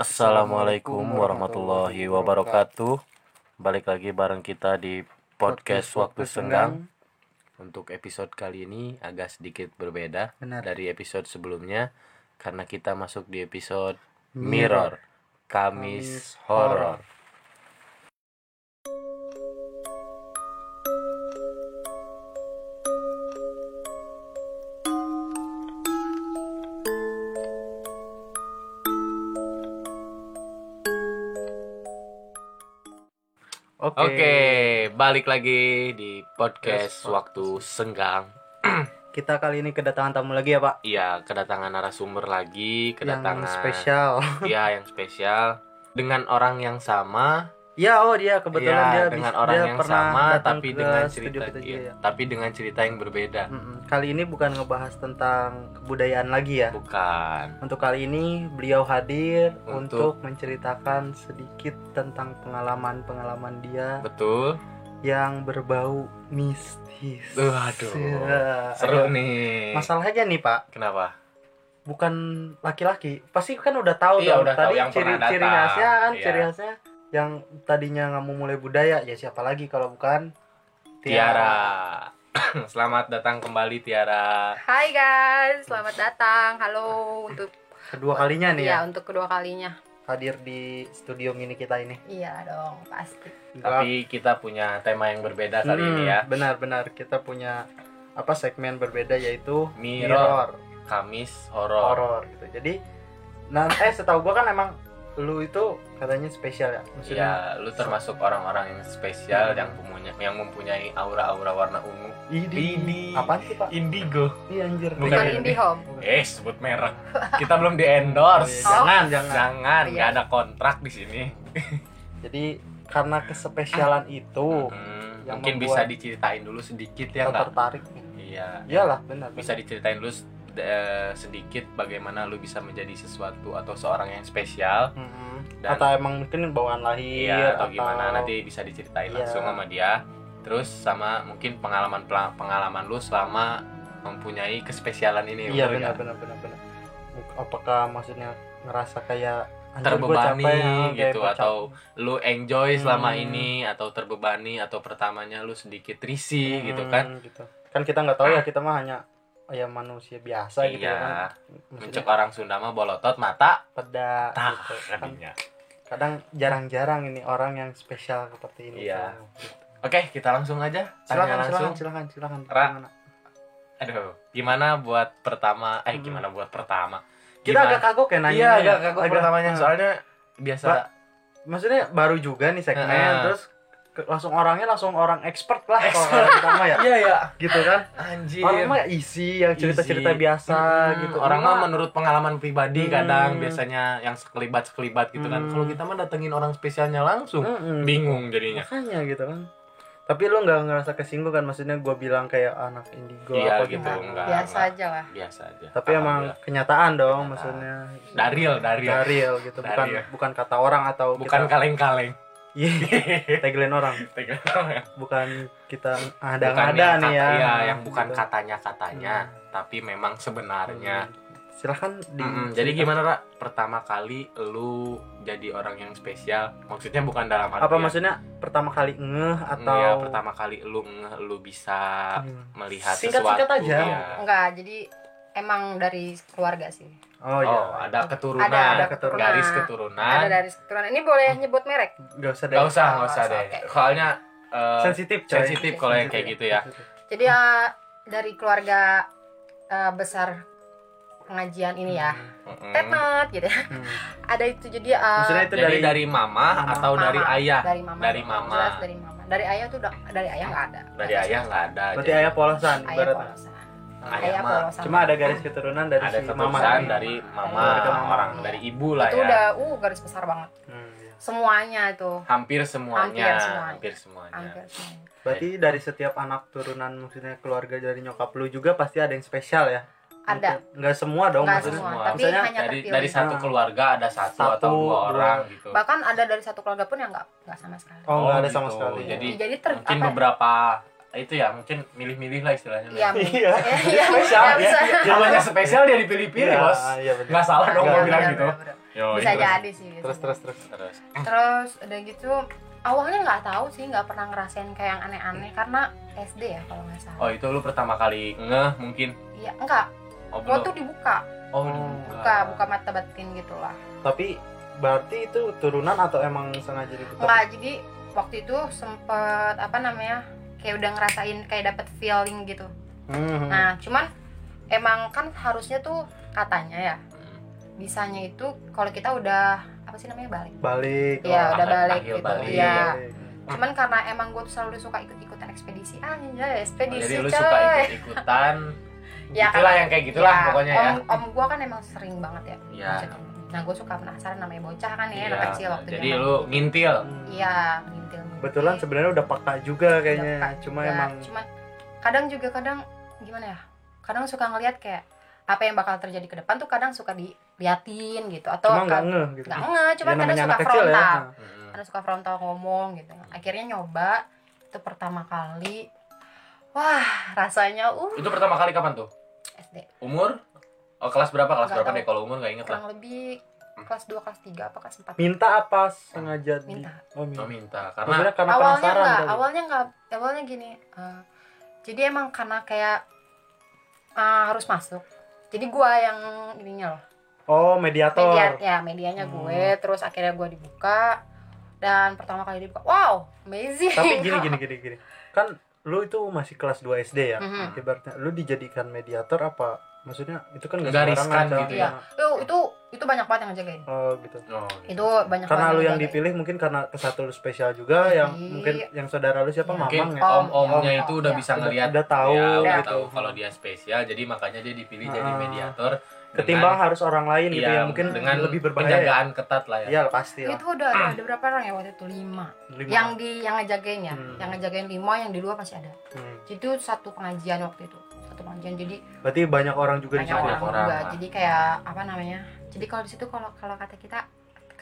Assalamualaikum warahmatullahi wabarakatuh. Balik lagi bareng kita di podcast Waktu Senggang. Untuk episode kali ini agak sedikit berbeda Benar. dari episode sebelumnya karena kita masuk di episode Mirror, Kamis Kamis Horor. Oke. Oke, balik lagi di podcast Yes, Waktu Senggang. Kita kali ini kedatangan tamu lagi ya, Pak. Iya, kedatangan narasumber lagi, kedatangan Yang spesial. Iya, yang spesial dengan orang yang sama Ya, oh dia kebetulan Iya, dia dengan bis- orang dia yang pernah sama tapi dengan cerita kita iya, ya. tapi dengan cerita yang berbeda. Kali ini bukan ngebahas tentang kebudayaan lagi ya. Bukan. Untuk kali ini beliau hadir Untuk- untuk, menceritakan sedikit tentang pengalaman-pengalaman dia Betul. yang berbau mistis. Waduh. Ya, Seru ayo. nih. Masalahnya nih, Pak, Kenapa? bukan laki-laki. Pasti kan udah tahu Iya, dong. udah Tadi yang ciri pernah ciri datang. khasnya kan, Iya. ciri khasnya yang tadinya nggak mau mulai budaya ya siapa lagi kalau bukan Tiara. Selamat datang kembali Tiara. Hai guys, selamat datang. Halo untuk Kedua kalinya nih ya ya untuk kedua kalinya. hadir di studio mini kita ini. Iya dong, pasti. Tapi kita punya tema yang berbeda kali Hmm, ini ya. Benar-benar kita punya apa segmen berbeda yaitu Mirror, Kamis Horor. horor gitu. Jadi nah eh setahu gua kan emang lu itu katanya spesial ya. Maksudnya Iya, lu termasuk orang-orang yang spesial Hmm. yang mempunyai yang mempunyai aura-aura warna ungu. Idi. Ini Apaan sih, Pak? Indigo. Iya anjir. Bukan Bukan ini. home. Eh, sebut merek. Kita belum di endorse. Oh, Jangan, jangan. Jangan, Iya. nggak ada kontrak di sini. Jadi karena kespesialan itu Hmm, Yang mungkin bisa diceritain dulu sedikit ya nggak? tertarik. Iya. Iyalah, benar. Bisa diceritain dulu sedikit bagaimana lu bisa menjadi sesuatu atau seorang yang spesial. Mm-mm. Dan- atau emang mungkin bawaan lahir Iya, atau gimana nanti bisa diceritain Iya. langsung sama dia. Terus sama mungkin pengalaman pengalaman lu selama mempunyai kespesialan ini. iya benar nggak? benar benar benar apakah maksudnya ngerasa kayak "Anjir, gua terbebani ya, kayak gitu atau lu enjoy selama Hmm. ini atau terbebani atau pertamanya lu sedikit risih capek." gitu Hmm, kan gitu. kan kita nggak tahu ya kita mah hanya ya manusia biasa gitu ya Iya. kan maksudnya mencek orang Sunda mah bolotot mata peda tah gitu kan kadang jarang-jarang ini orang yang spesial seperti ini Iya. Gitu. oke kita langsung aja silakan langsung silakan silakan silakan Ra. Gimana? aduh gimana buat pertama eh Hmm. gimana buat pertama kita Gimana- agak kagok ya nanya iya agak kagok pertamanya soalnya biasa Ba- maksudnya baru juga nih segmen Heeh. terus langsung orangnya langsung orang expert lah kalau orang pertama ya. Iya ya gitu kan? Anjir. Orang mah isi yang cerita-cerita biasa Hmm, gitu. orang mah menurut pengalaman pribadi Hmm. kadang biasanya yang sekelibat sekelibat gitu kan. Hmm. kalau kita mah datengin orang spesialnya langsung Mm-mm. bingung jadinya. Makanya gitu kan. Tapi lu nggak ngerasa kesinggung kan? Maksudnya gue bilang kayak anak indigo Iya, apa gitu, enggak. Biasa aja lah. biasa aja. Tapi emang kenyataan dong Kenyataan. maksudnya. Daril, daril. Daril gitu. Bukan Daril. bukan kata orang atau bukan kita, Iya, tagline orang Tega. bukan kita bukan ada-ada yang nih kata- ya iya, yang bukan Gitu. katanya katanya tapi memang sebenarnya Hmm. silahkan di Mm-mm. jadi gimana Ra? pertama kali lu jadi orang yang spesial maksudnya bukan dalam apa artian maksudnya pertama kali ngeh atau Iya, pertama kali lu ngeh, lu bisa Hmm. melihat Singkat-singkat sesuatu aja. iya. Enggak, jadi emang dari keluarga sih. Oh Oh, iya ada keturunan, Ada, ada keturunan. garis keturunan. Ada dari keturunan. Ini boleh nyebut merek? nggak usah deh Gak usah, gak usah Oke. deh. Soalnya eh, sensitif coy. sensitif kalau yang kayak gitu ya. Jadi ya dari keluarga eh, besar pengajian ini ya. mm-mm. Tetot gitu ya. Hmm. Ada itu jadi eh, Maksudnya itu dari, dari, mama, Mama. atau dari mama. ayah? Dari mama. Dari mama. Jelas dari mama. Dari ayah tuh dari ayah nggak ada. Dari ayah nggak ada. berarti jadi ayah polosan Ayah ibaratnya polosan. Ayah Ayah cuma ada garis keturunan dari ada si mama ini. dari mama, Dari mama. orang Iya. dari ibu lah itu ya. udah uh garis besar banget. Hmm, iya. Semuanya itu. Hampir semuanya. Hampir semuanya. Hampir semuanya. Hampir semuanya. berarti dari setiap anak turunan maksudnya keluarga dari nyokap lu juga pasti ada yang spesial ya Ada. Mungkin. nggak semua dong Nggak maksudnya semua, semua. tapi Maksudnya hanya Dari terpilih. dari satu Ah. keluarga ada satu, Satu, atau dua dua. orang gitu. Bahkan ada dari satu keluarga pun yang nggak nggak sama sekali. oh nggak ada gitu. sama sekali Jadi jadi ter, mungkin apa- beberapa itu ya mungkin milih-milih lah istilahnya. Iya, Iya. iya, Spesial, iya, bisa. Namanya spesial dia dipilih-pilih, Iya, Bos. iya benar Nggak salah dong Iya, gua bilang gitu. Yo, bisa jadi sih terus terus terus terus. Terus udah gitu awalnya nggak tahu sih nggak pernah ngerasain kayak yang aneh-aneh karena SD ya kalau nggak salah. Oh itu lu pertama kali ngeh mungkin? Iya enggak oh gua tuh dibuka. Oh Oh. buka buka mata batin gitu lah. Tapi berarti itu turunan atau emang sengaja diputar enggak jadi waktu itu sempet apa namanya kayak udah ngerasain kayak dapet feeling gitu Hmm. nah cuman emang kan harusnya tuh katanya ya bisanya itu kalau kita udah apa sih namanya balik balik Iya oh, udah balik gitu balik. iya balik. cuman karena emang gue tuh selalu suka ikut-ikutan ekspedisi ah ya ekspedisi jadi lu coy suka ikut-ikutan Ya, yang kayak gitulah Ya, pokoknya om, ya om gue kan emang sering banget ya Iya. maksudnya. nah gue suka penasaran namanya bocah kan ya Iya, anak kecil waktu jadi zaman. lu ngintil iya ngintil Kebetulan sebenarnya udah peka juga kayaknya. Udah Cuma juga. emang cuman kadang juga kadang gimana ya kadang suka ngelihat kayak apa yang bakal terjadi ke depan tuh kadang suka diliatin gitu atau cuma nggak ngeh gitu. nggak ngeh cuma Ya, kadang suka ya. frontal Hmm. kadang suka frontal ngomong gitu akhirnya nyoba itu pertama kali wah rasanya uh itu pertama kali kapan tuh SD umur oh kelas berapa kelas Nggak berapa tahu. deh kalau umur nggak inget lah kurang lebih kelas 2 kelas 3 apa kelas 4 Minta apa sengaja di- Minta. Oh, minta. oh minta karena Maksudnya karena awalnya penasaran enggak kali. awalnya enggak awalnya gini eh, jadi emang karena kayak eh, harus masuk jadi gua yang ininya loh Oh, mediator. media ya medianya Hmm. gue terus akhirnya gua dibuka dan pertama kali dibuka wow amazing Tapi gini gini gini gini. Kan lu itu masih kelas 2 SD ya. Mhm. Ibaratnya lu dijadikan mediator apa? Maksudnya itu kan riskan Cak. gitu ya itu itu itu banyak banget yang ngejagain Oh, gitu. oh, itu banyak Karena banget lu yang ngejagain. dipilih mungkin karena ke satu lu spesial juga yang Iya. mungkin yang saudara lu siapa Iya. mungkin mamang ya. Om, om-omnya om, itu om, udah ya. bisa Udah- ngelihat udah tahu ya, udah gitu. tahu kalau dia spesial jadi makanya dia dipilih jadi Ah. mediator Ketimbang dengan- harus orang lain gitu iya, yang mungkin dengan lebih berbahaya. ya. penjagaan ketat lah ya Iya, pasti lah. itu udah ada berapa orang ya waktu itu lima Lima. yang di yang ngejagain ya Hmm. yang ngejagain lima yang di luar masih ada Hmm. itu satu pengajian waktu itu pengajian jadi Berarti banyak orang juga di banyak sana. orang, orang juga lah. jadi kayak apa namanya jadi kalau di situ kalau kalau kata kita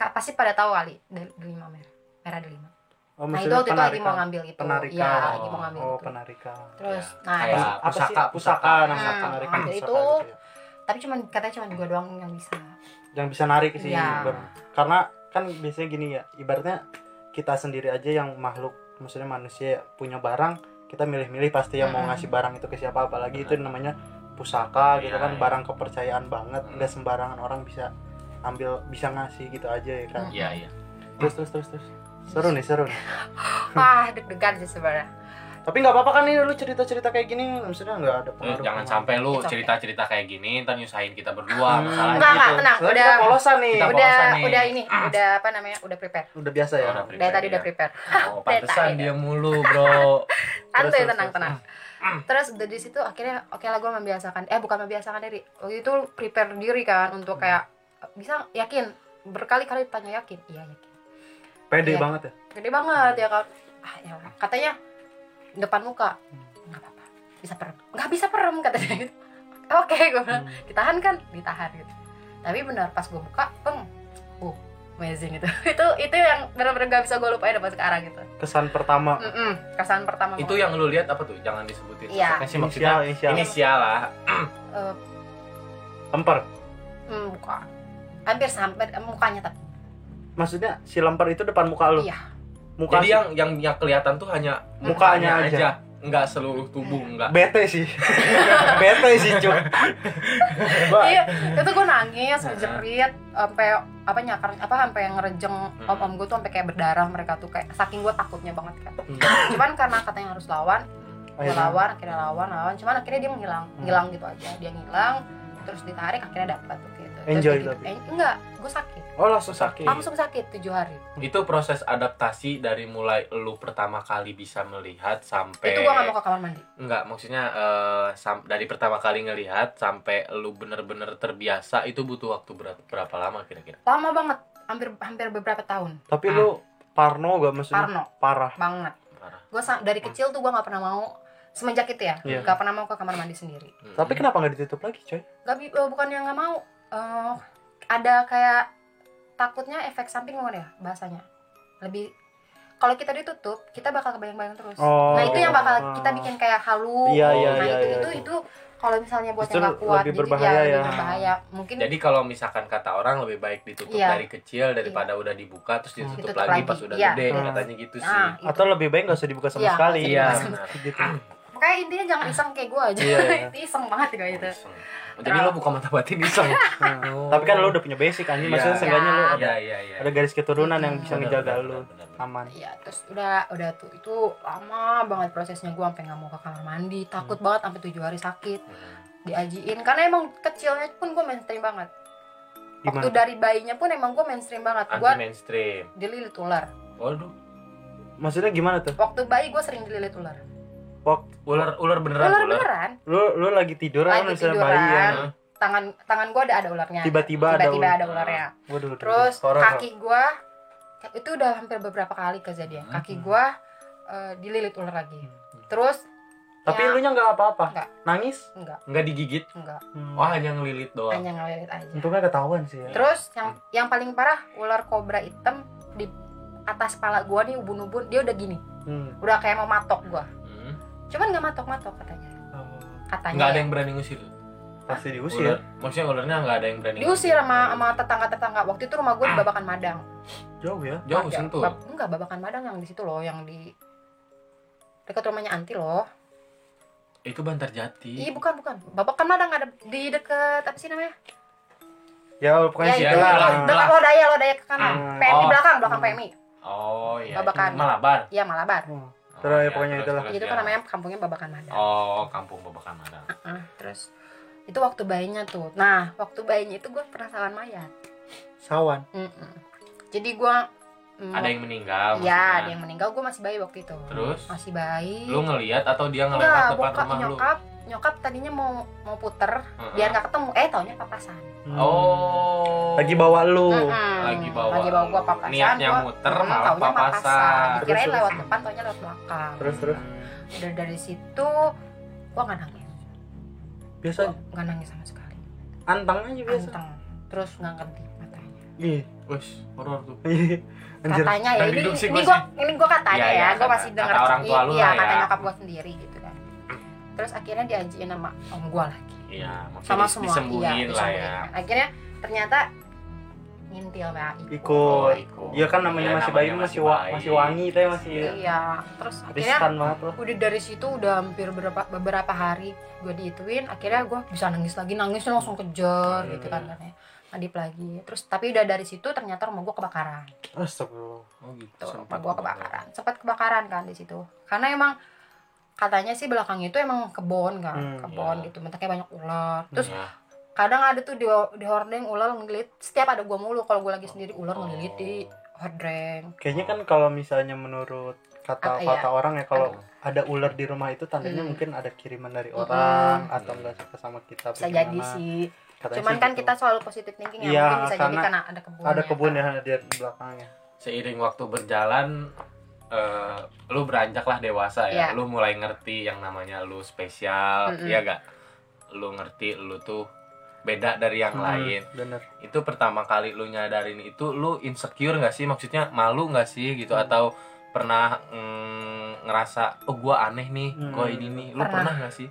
pasti pada tahu kali del- delima merah merah delima Oh, nah itu maksudnya waktu itu lagi mau ngambil itu Penarikan. iya lagi mau ngambil Oh, itu penarikan. terus Ya, nah kayak- terus- apa sih? pusaka, pusaka, pusaka. nah, penarikan ambil pusaka itu. gitu ya. tapi cuman katanya cuma gue doang yang bisa Yang bisa narik sih. Ber- Karena kan biasanya gini ya, ibaratnya kita sendiri aja yang makhluk maksudnya manusia punya barang, kita milih-milih pasti yang mau ngasih barang itu ke siapa apalagi itu namanya pusaka gitu Iya, kan iya. barang kepercayaan banget nggak sembarangan orang bisa ambil bisa ngasih gitu aja ya kan. Iya iya. Terus terus terus terus. Seru nih seru nih. Wah deg-degan sih sebenarnya tapi nggak apa-apa kan nih lu cerita cerita kayak gini maksudnya nggak ada Eh, pengaruh jangan sampai lu okay. cerita-cerita kayak gini ntar nyusahin kita berdua Hmm, masalahnya Enggak, gitu. enggak, tenang. Soalnya Udah- kita polosan nih. Kita udah polosan nih. udah ini udah apa namanya udah prepare. Udah biasa ya? Oh, udah dari prepare tadi ya. udah prepare. Oh pantesan dia. mulu bro. Santai terus, tenang terus. tenang. Terus dari situ akhirnya oke lah gue membiasakan. Eh bukan membiasakan diri. Waktu itu prepare diri kan untuk Hmm. kayak bisa yakin berkali-kali tanya yakin. Iya yakin. Pede Iya. banget ya? Gede banget ya kan. Ah ya katanya depan muka. Nggak apa-apa. Bisa perem. Nggak bisa perem katanya gitu. Oke gue bilang Hmm. ditahan kan? Ditahan gitu. Tapi benar pas gue buka peng uh amazing itu itu itu yang benar-benar gak bisa gue lupain sampai sekarang gitu. Kesan pertama. Mm-mm, kesan pertama itu yang lu lihat apa tuh? Jangan disebutin. Sih maksudnya inisial inisial. inisial lah. Eh, lemper. buka. Hampir sampai eh, mukanya tapi. Maksudnya si lemper itu depan muka lu? Iya muka jadi yang yang yang kelihatan tuh hanya Mukanya aja. nggak seluruh tubuh nggak. bete sih. Bete sih cuk. Iya itu gue nangis ngejerit sampai apa nyakar apa sampai ngerejeng om om gue tuh sampai kayak berdarah mereka tuh kayak saking gue takutnya banget kan cuman karena katanya harus lawan gue Akhirnya- lawan akhirnya lawan lawan. Cuman akhirnya dia menghilang Hmm. ngilang gitu aja. Dia ngilang terus ditarik akhirnya dapat gitu Enjoy. tapi? eh, enggak gue sakit. Oh langsung sakit? Langsung sakit tujuh hari. Itu proses adaptasi dari mulai lu pertama kali bisa melihat sampai itu gue gak mau ke kamar mandi. Enggak, maksudnya sam- dari pertama kali ngelihat sampai lu bener-bener terbiasa itu butuh waktu berapa, berapa lama kira-kira? lama banget hampir hampir beberapa tahun. Tapi lu parno gak maksudnya? Parno. Parah. Banget. Parah. gue dari kecil tuh gue nggak pernah mau semenjak itu ya Iya. nggak pernah mau ke kamar mandi sendiri. Hmm. tapi kenapa nggak ditutup lagi coy? Bi- eh, bukan yang nggak mau Eh, ada kayak takutnya efek samping gimana ya bahasanya lebih kalau kita ditutup kita bakal kebayang-bayang terus Oh. nah itu yang bakal kita bikin kayak halu Iya, iya, nah iya, itu iya, itu iya. itu kalau misalnya buat Justru yang nggak kuat lebih jadi berbahaya ya, lebih ya. berbahaya mungkin Jadi kalau misalkan kata orang lebih baik ditutup Iya. dari kecil daripada udah dibuka terus ditutup Ditutup lagi, lagi. pas udah Iya. gede Hmm. katanya gitu sih. nah itu. atau lebih baik nggak usah dibuka sama Iya, sekali nggak Iya, gitu Makanya intinya jangan iseng kayak gue aja. Iya, iya. itu iseng banget kayak gitu. Iseng. Oh, Jadi lo buka mata batin iseng. Nah, tapi kan lu udah punya basic anjing Iya. maksudnya seenggaknya lu Iya. ada iya iya. ada garis keturunan yang bisa Benar, ngejaga benar. aman Iya, terus udah udah tuh itu lama banget prosesnya gue sampai nggak mau ke kamar mandi, takut banget sampai tujuh hari sakit, Hmm. diajiin karena emang kecilnya pun gue mainstream banget. Waktu gimana dari bayinya pun emang gue mainstream banget. Anti Gue mainstream. dililit ular. Waduh. maksudnya gimana tuh Waktu bayi gue sering dililit ular. Ular ular beneran Ular ular. beneran. lu lu lagi tidur kan Lagi misalnya tiduran. bayi ya. Tangan tangan gue ada ada ularnya. tiba-tiba ada Tiba-tiba ular. ada ularnya. waduh waduh, Terus. Horor. kaki gua itu udah hampir beberapa kali kejadian. Hmm. Kaki gua eh, dililit ular lagi. Terus tapi ya, lu nya nggak apa-apa Nggak. nangis enggak, Enggak digigit. enggak. Hmm. Wah, hanya ngelilit doang. Hanya ngelilit aja. untungnya ketahuan sih ya Terus yang yang paling parah ular kobra hitam di atas kepala gua nih ubun-ubun dia udah gini. hmm. Udah kayak mau matok gua. Hmm. Cuman nggak matok-matok katanya. Oh, Katanya. Enggak ada ya. yang berani ngusir. pasti diusir Ular, maksudnya ularnya enggak ada yang berani. Diusir sama sama tetangga-tetangga. Waktu itu rumah gua di Babakan Madang. jauh ya Jauh sentuh. Bab- enggak Babakan Madang yang di situ loh, yang di dekat rumahnya Anti loh. Itu Bantar Jati. Iya bukan bukan. Babakan Madang ada di deket apa sih namanya? ya pokoknya ya sih itu lah, dekat Lodaya Lodaya ke kanan. Hmm. PMI Oh. belakang belakang Hmm. PMI. Oh iya. Babakan. Malabar. Iya Malabar. Oh, Terus ya, pokoknya terus, itulah. terus, itu ya. kan namanya kampungnya Babakan Madang. Oh, kampung Babakan Madang. Heeh, terus itu waktu bayinya tuh. Nah waktu bayinya itu gue penasaran mayat. sawan Mm-mm. Jadi gue mm, Ada yang meninggal. Iya maksudnya. ada yang meninggal. Gue masih bayi waktu itu. Terus? Masih bayi. Lu ngelihat atau dia Enggak, ngelewat depan bokap rumah lu? Nyokap tadinya mau mau puter Heeh. biar nggak ketemu. Eh taunya papasan. Hmm. Oh. lagi bawa lu Mm-mm. Lagi bawa lagi bawa gua papasan Niatnya gua, muter, mm, malah papasan. dikirain Terus, lewat depan taunya lewat belakang terus terus udah dari situ gua nggak nangis biasa gua nggak nangis sama sekali antang aja biasa anteng terus nggak ngerti matanya ih Wes, horor tuh. anjir katanya ya ini ini gua ini gua katanya Iya, ya iya, gua kata- masih kata denger orang tua lu iya lah kata ya. nyokap gua sendiri gitu terus akhirnya diajiin sama om gua lagi. Iya, sama dis- semua disembuhin iya lah ya. akhirnya ternyata ngintil ya ikut. Ikut. Iya kan namanya Iya, masih namanya bayi masih wa- bayi. masih wangi teh masih iya terus akhirnya loh udah dari situ udah hampir beberapa beberapa hari gue diituin akhirnya gue bisa nangis lagi nangisnya langsung kejar Hmm. gitu kan katanya. Adip lagi. Terus tapi udah dari situ ternyata rumah gue kebakaran. Astagfirullah. Oh gitu. tuh sempat rumah gue kebakaran sempat kebakaran kan di situ. Karena emang katanya sih belakang itu emang kebon kan Hmm, kebon iya. gitu bentuknya banyak ular terus Iya. kadang ada tuh di di hordeng ular ngelilit setiap ada gue mulu kalau gue lagi sendiri ular ngelilit di hordeng kayaknya kan kalau misalnya menurut kata Ah, iya. kata orang ya kalau ada ular di rumah itu tandanya Hmm. mungkin ada kiriman dari Mm-mm. orang atau enggak suka sama kita bisa jadi sih Katanya cuman sih kan gitu. kita selalu positif thinking ya Iya, mungkin bisa jadi karena ada kebun ada kebun kan. ya di belakangnya Seiring waktu berjalan eh, lu beranjak lah dewasa ya. Iya. Lu mulai ngerti yang namanya lu spesial, Mm-mm. iya gak? Lu ngerti lu tuh beda dari yang Hmm, lain. bener Itu pertama kali lu nyadarin itu lu insecure gak sih? Maksudnya malu gak sih gitu Hmm. atau pernah mm, ngerasa oh gua aneh nih, gua Hmm. ini nih. Lu Pernah. pernah gak sih?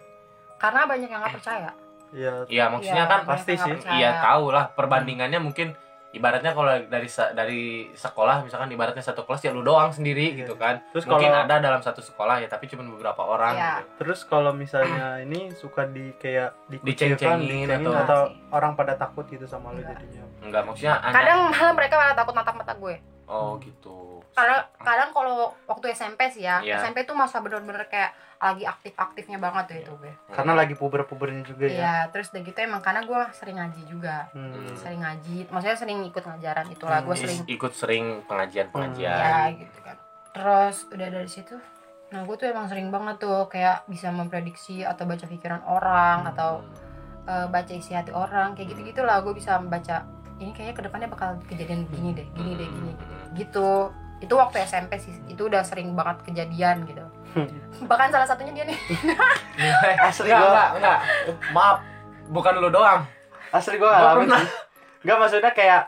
karena banyak yang nggak percaya iya Iya, maksudnya Iya, kan pasti nggak sih. Iya tahu lah perbandingannya mungkin ibaratnya kalau dari dari sekolah misalkan ibaratnya satu kelas ya lu doang sendiri Iya. gitu kan. terus mungkin kalau ada dalam satu sekolah ya tapi cuma beberapa orang Iya. gitu. terus kalau misalnya ini suka di kayak dikucilkan Diceng-cengin dicengin atau- atau, orang pada takut gitu sama lu jadinya Enggak maksudnya ada kadang malah mereka malah takut natap mata gue oh gitu. karena kadang kalau waktu SMP sih ya Iya. SMP tuh masa bener-bener kayak lagi aktif-aktifnya banget tuh itu gue karena lagi puber-pubernya juga ya iya terus udah gitu emang karena gue sering ngaji juga Hmm. sering ngaji maksudnya sering ikut ngajaran itulah gue Hmm. sering Is- ikut sering pengajian-pengajian. ya gitu kan terus udah dari situ nah gue tuh emang sering banget tuh kayak bisa memprediksi atau baca pikiran orang Hmm. atau eh, baca isi hati orang kayak gitu gitulah gue bisa membaca ini kayaknya ke depannya bakal kejadian gini deh gini deh gini Hmm. gitu itu waktu SMP sih itu udah sering banget kejadian gitu bahkan salah satunya dia nih Asli enggak, gua- enggak, enggak. Maaf. Bukan lu doang. asli gua ngalamin pernah. sih nggak maksudnya kayak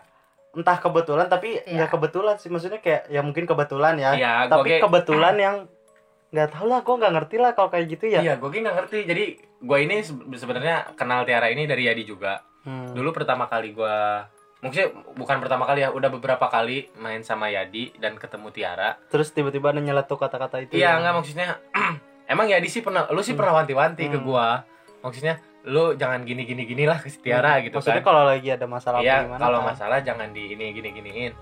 entah kebetulan tapi Iya. nggak kebetulan sih maksudnya kayak ya mungkin kebetulan ya Iya, tapi kayak- kebetulan yang nggak tahu lah gue nggak ngerti lah kalau kayak gitu ya Iya, gue nggak ngerti. Jadi gue ini se- sebenarnya kenal Tiara ini dari Yadi juga. Hmm. Dulu pertama kali gue, maksudnya bukan pertama kali ya, udah beberapa kali main sama Yadi dan ketemu Tiara. terus tiba-tiba ada nyeletuk kata-kata itu Iya, ya. nggak maksudnya. emang Yadi sih pernah, lu sih pernah wanti-wanti ke Hmm. gue. Maksudnya, lu jangan gini gini gini lah ke si Tiara Hmm. gitu maksudnya kan. kalau lagi ada masalah Iya, gimana kalau kan? masalah jangan di ini gini giniin.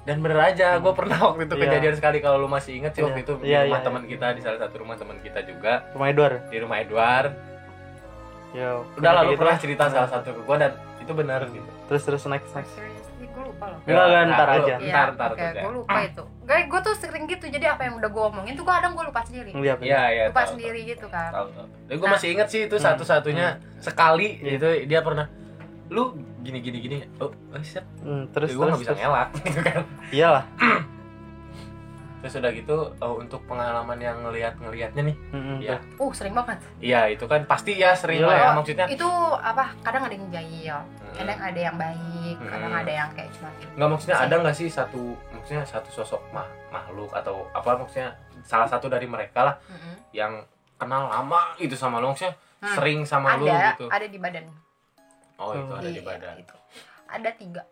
Dan bener aja, gue pernah waktu itu Iya. kejadian sekali kalau lu masih inget sih waktu Iya. itu di Iya, rumah iya, teman kita di salah satu rumah teman kita juga rumah Edward di rumah Edward. ya Udah lah lu gitu pernah cerita salah satu ke gue dan itu benar gitu. terus terus next next gue lupa loh Enggak, enggak, ntar lu- aja. Ntar, ntar, oke, ntar. gue lupa itu. Guys, gue tuh sering gitu. Jadi apa yang udah gue omongin tuh gue kadang gue lupa sendiri. Iya, Iya, iya. lupa tahu, sendiri gitu kan. Tahu, tahu. Tapi gue Nah. masih inget sih itu Hmm. satu-satunya sekali Iya. itu dia pernah lu gini gini gini oh, oh shit Hmm, terus gue terus, nggak bisa terus. ngelak gitu kan iyalah terus udah gitu oh, untuk pengalaman yang ngelihat ngelihatnya nih Hmm, Iya. Uh, sering banget. iya itu kan pasti ya sering Iya. lah ya maksudnya Itu apa? Kadang ada yang jahil, Hmm. kadang ada yang baik, kadang Hmm. ada yang kayak cuma nggak maksudnya Sih. ada nggak sih satu maksudnya satu sosok mah, makhluk atau apa maksudnya salah satu dari mereka lah Mm-mm. yang kenal lama gitu sama lu maksudnya Hmm. sering sama lu ada, gitu ada di badan. oh itu ada di Iya, badan itu. Ada tiga.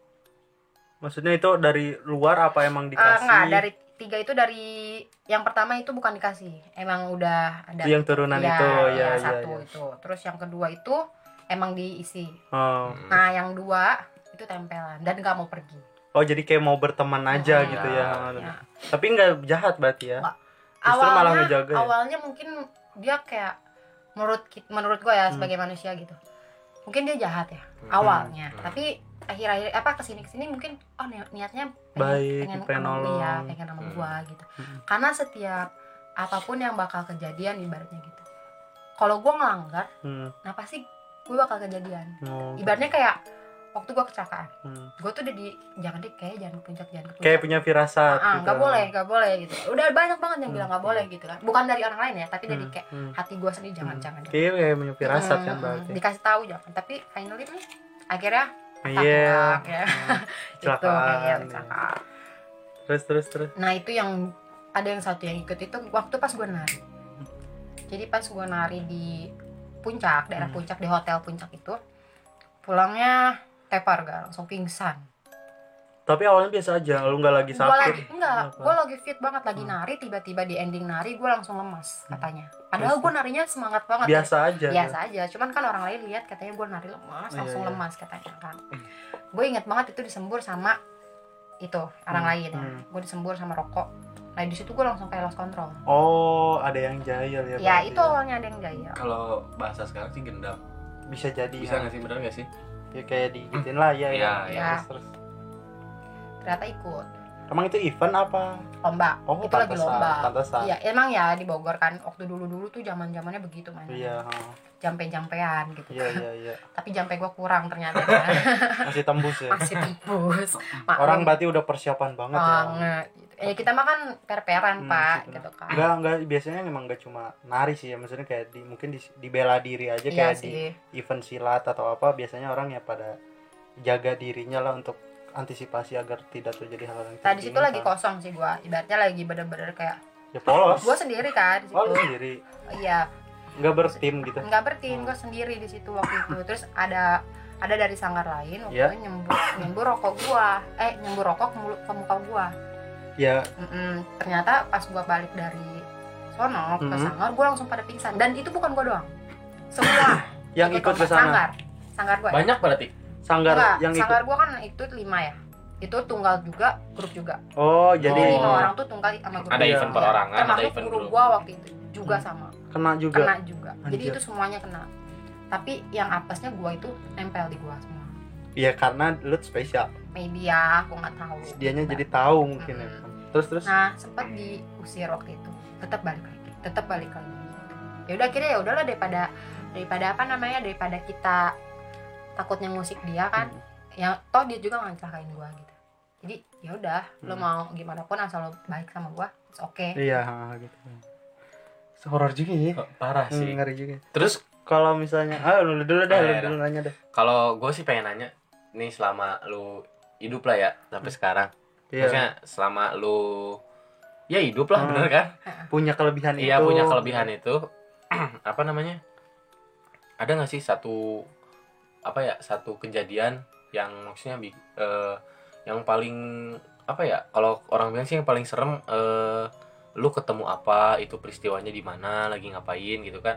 maksudnya itu dari luar apa emang Ah, dikasih enggak, dari tiga itu dari yang pertama itu bukan dikasih, emang udah ada. Itu yang turunan Iya, itu ya iya, ya, satu ya. itu. Terus yang kedua itu emang diisi. Oh. Nah, yang dua itu tempelan dan nggak mau pergi. oh jadi kayak mau berteman aja Hmm, gitu ya, ya. tapi nggak jahat berarti ya. Justru malah awalnya ngejaga ya? awalnya mungkin dia kayak menurut menurut gue ya Hmm. sebagai manusia gitu mungkin dia jahat ya Hmm. awalnya Hmm. tapi akhir-akhir apa ke sini ke sini mungkin oh ni- niatnya Baik, pengen pengen nolong. dia pengen sama Hmm. gua gitu Hmm. karena setiap apa pun yang bakal kejadian ibaratnya gitu kalau gua ngelanggar Hmm. nah pasti gue bakal kejadian Oh, ibaratnya kayak waktu gua kecelakaan hmm. gue tuh udah di jangan deh kayak jangan ke puncak jangan ke puncak kayak punya firasat ah gitu. nggak boleh nggak boleh gitu udah banyak banget yang Hmm. bilang nggak boleh gitu kan bukan dari orang lain ya tapi dari Hmm, kayak hmm. hati gue sendiri jangan Hmm. jangan kayak kayak punya firasat kan Hmm, berarti dikasih tahu jangan tapi finally nih akhirnya iya tak ya itu Kecelakaan, iya ya. kecelakaan terus terus terus nah itu yang ada yang satu yang ikut itu waktu pas gue nari jadi pas gue nari di puncak daerah Hmm. puncak di hotel puncak itu pulangnya tepar gak langsung pingsan. Tapi awalnya biasa aja lu nggak lagi sakit. lagi enggak Kenapa? gue lagi fit banget lagi Hmm. nari tiba-tiba di ending nari gue langsung lemas katanya. Padahal gue narinya semangat banget biasa aja biasa aja cuman kan orang lain lihat katanya gue nari lemas Iya, langsung iya. lemas katanya kan. Gue inget banget itu disembur sama itu orang Hmm, lain ya. hmm. gue disembur sama rokok. Nah di situ gue langsung kayak lost control. Oh ada yang jahil ya ya itu awalnya ada yang jahil. Kalau bahasa sekarang sih gendam. Bisa jadi bisa ya. nggak sih? Bener nggak sih ya kayak digituin lah ya Iya, ya, iya. Terus, terus. ternyata ikut. Emang itu event apa? Lomba. Oh itu lagi lomba. pantesan. iya emang ya di Bogor kan waktu dulu dulu tuh zaman zamannya begitu man iya jampe jampean gitu. Iya iya iya. Tapi jampe gue kurang ternyata masih tembus ya? Masih tembus. Orang berarti udah persiapan banget ya? Banget. gitu. Eh kita mah kan per-peran Hmm, pak gitu. gitu kan enggak enggak biasanya emang enggak cuma nari sih ya maksudnya kayak di mungkin di, di bela diri aja iya kayak di sih event silat atau apa biasanya orang ya pada jaga dirinya lah untuk antisipasi agar tidak terjadi hal yang Tadi situ lagi kosong sih gua. Ibaratnya lagi bener-bener kayak ya polos gua sendiri kan di situ. oh sendiri Iya, nggak bertim gitu nggak bertim gua sendiri di situ waktu itu. Terus ada ada dari sanggar lain waktu Iya. itu nyembur nyembur rokok gua. Eh, nyembur rokok ke, mulut- ke muka gua. Ya Mm-mm. Ternyata pas gua balik dari sono ke Mhm. sanggar gua langsung pada pingsan dan itu bukan gua doang. Semua yang ikut ke sana Sanggar. Sanggar gua. ya. banyak berarti sanggar Enggak, yang ikut sanggar gua kan itu lima ya. Itu tunggal juga, grup juga. oh jadi Jadi Oh. lima orang tuh tunggal sama grup. ada Iya. event perorangan ada termasuk event guru grup gua waktu itu juga Hmm. sama kena juga kena juga jadi Anjir. itu semuanya kena tapi yang apesnya gua itu nempel di gua semua Iya karena lu spesial maybe ya aku nggak tahu dianya jadi tahu mungkin ya Mm. kan. Terus terus? Nah sempat diusir waktu itu. Tetap balik lagi tetap balik lagi. Ya udah akhirnya ya udahlah daripada daripada apa namanya daripada kita takutnya musik dia kan Hmm. yang toh dia juga nggak celakain gua gitu. Jadi ya udah lo Hmm. mau gimana pun asal lo baik sama gua it's okay. Iya gitu. Horor juga ya. Kok parah Hmm, sih. ngeri juga. Terus kalau misalnya ah lu dulu dah Ah, lu ya dulu nanya deh kalau gue sih pengen nanya nih selama lu hidup lah ya sampai sekarang iya. Maksudnya selama lu ya hidup lah Hmm. bener kan? Punya kelebihan itu Iya punya kelebihan itu. Apa namanya? Ada nggak sih satu apa ya satu kejadian yang maksudnya eh, yang paling apa ya kalau orang bilang sih yang paling serem eh, lu ketemu apa itu peristiwanya di mana lagi ngapain gitu kan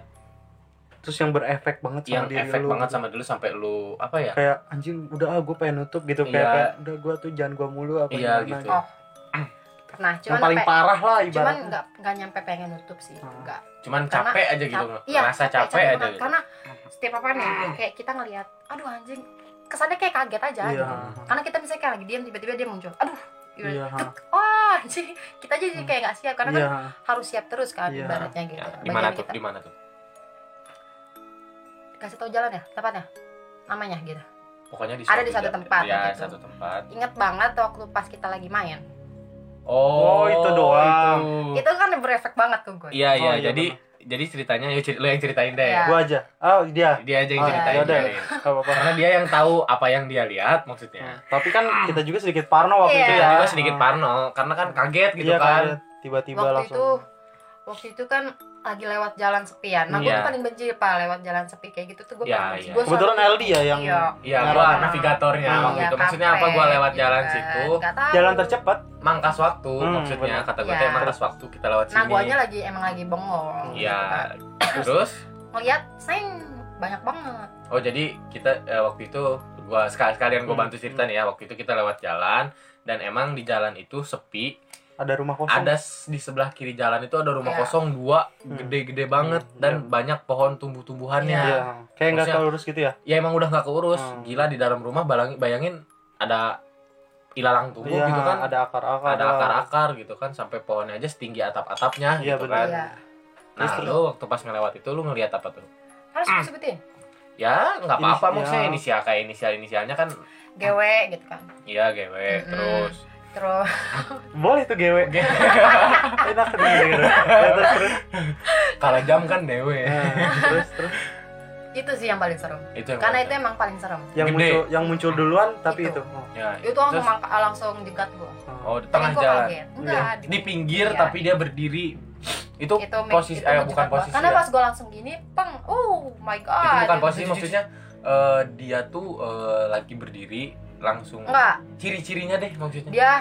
terus yang berefek banget sama yang diri efek lu banget gitu. sama dulu sampai lu apa ya kayak anjing udah ah gue pengen nutup gitu kayak, Iya. kayak, udah gue tuh jangan gue mulu apa Iya, gimana gitu. Oh. Pernah, yang cuman paling sampai- parah lah cuman ibaratnya nggak nggak nyampe pengen nutup sih Hmm. nggak cuman Karena capek aja gitu cap- iya, rasa capek, aja banget. gitu karena setiap apa nih kayak kita ngelihat aduh anjing kesannya kayak kaget aja iya gitu. karena kita misalnya kayak lagi diam tiba-tiba dia muncul aduh gitu. iya wah anjing kita jadi kayak nggak siap karena iya kan harus siap terus kan Iya. ibaratnya gitu Ya, di mana Bagian tuh di mana tuh kasih tahu jalan ya tepatnya namanya gitu pokoknya di Ada di satu tempat ya gitu. satu tempat inget banget waktu pas kita lagi main oh, Oh, itu doang. itu. itu kan berefek banget tuh gue Iya iya Oh, iya, jadi jadi ceritanya yuk ceri- lo yang ceritain deh. Iya. gue aja oh dia Dia aja yang Oh, ceritain. Gak apa-apa Karena dia yang tahu apa yang dia lihat maksudnya. tapi kan kita juga sedikit parno waktu Iya. itu Kita ya juga sedikit parno karena kan kaget gitu Iya, kan. kaget. tiba-tiba waktu langsung itu waktu itu kan lagi lewat jalan sepian nah gue Iya. tuh paling benci pak lewat jalan sepi kayak gitu tuh gue Iya, paling benci iya. Gua kebetulan LD ya yang Iya. Iya, navigatornya Hmm. waktu Iya, itu. Maksudnya apa gua lewat gitu jalan situ, jalan tercepat mangkas waktu Hmm, maksudnya bener. kata gua Iya. teh mangkas waktu kita lewat nah sini. guanya lagi emang lagi bengong Iya. gitu kan. Terus ngeliat seng banyak banget oh jadi kita eh, waktu itu gua sekal- sekalian gua Hmm. bantu cerita nih ya. Waktu itu kita lewat jalan dan emang di jalan itu sepi ada rumah kosong. Ada di sebelah kiri jalan itu ada rumah Iya. kosong dua Hmm. gede-gede banget Hmm, dan iya. banyak pohon tumbuh-tumbuhannya. Iya. Iya, kayak nggak lurus gitu ya? ya emang udah nggak keurus Hmm. gila di dalam rumah bayangin, bayangin ada ilalang tumbuh Iya, gitu kan. ada akar-akar. Ada akar-akar gitu kan sampai pohonnya aja setinggi atap-atapnya Iya, gitu benar. kan. Iya. nah Terus, lu waktu pas ngelewat itu lu ngelihat apa tuh? Harus gue sebutin? Ya nggak apa-apa maksudnya inisial kayak inisial inisialnya kan. GW gitu kan? Iya GW terus terus boleh tuh gewe enak tuh gewe Ya, terus terus. Kalau jam kan dewe Nah, terus terus. Itu sih yang paling serem. Itu yang karena paling- itu emang paling serem. Yang Gede. muncul yang muncul duluan tapi Itu. itu, Oh. ya, itu terus- mangka- langsung jegat gue oh di tengah jalan. enggak di pinggir Iya. tapi dia berdiri. Itu, itu posisi itu eh bukan gua. posisi karena ya. pas gue langsung gini peng oh my god itu bukan posisi maksudnya eh, dia tuh eh, lagi berdiri langsung enggak. ciri-cirinya deh maksudnya. Dia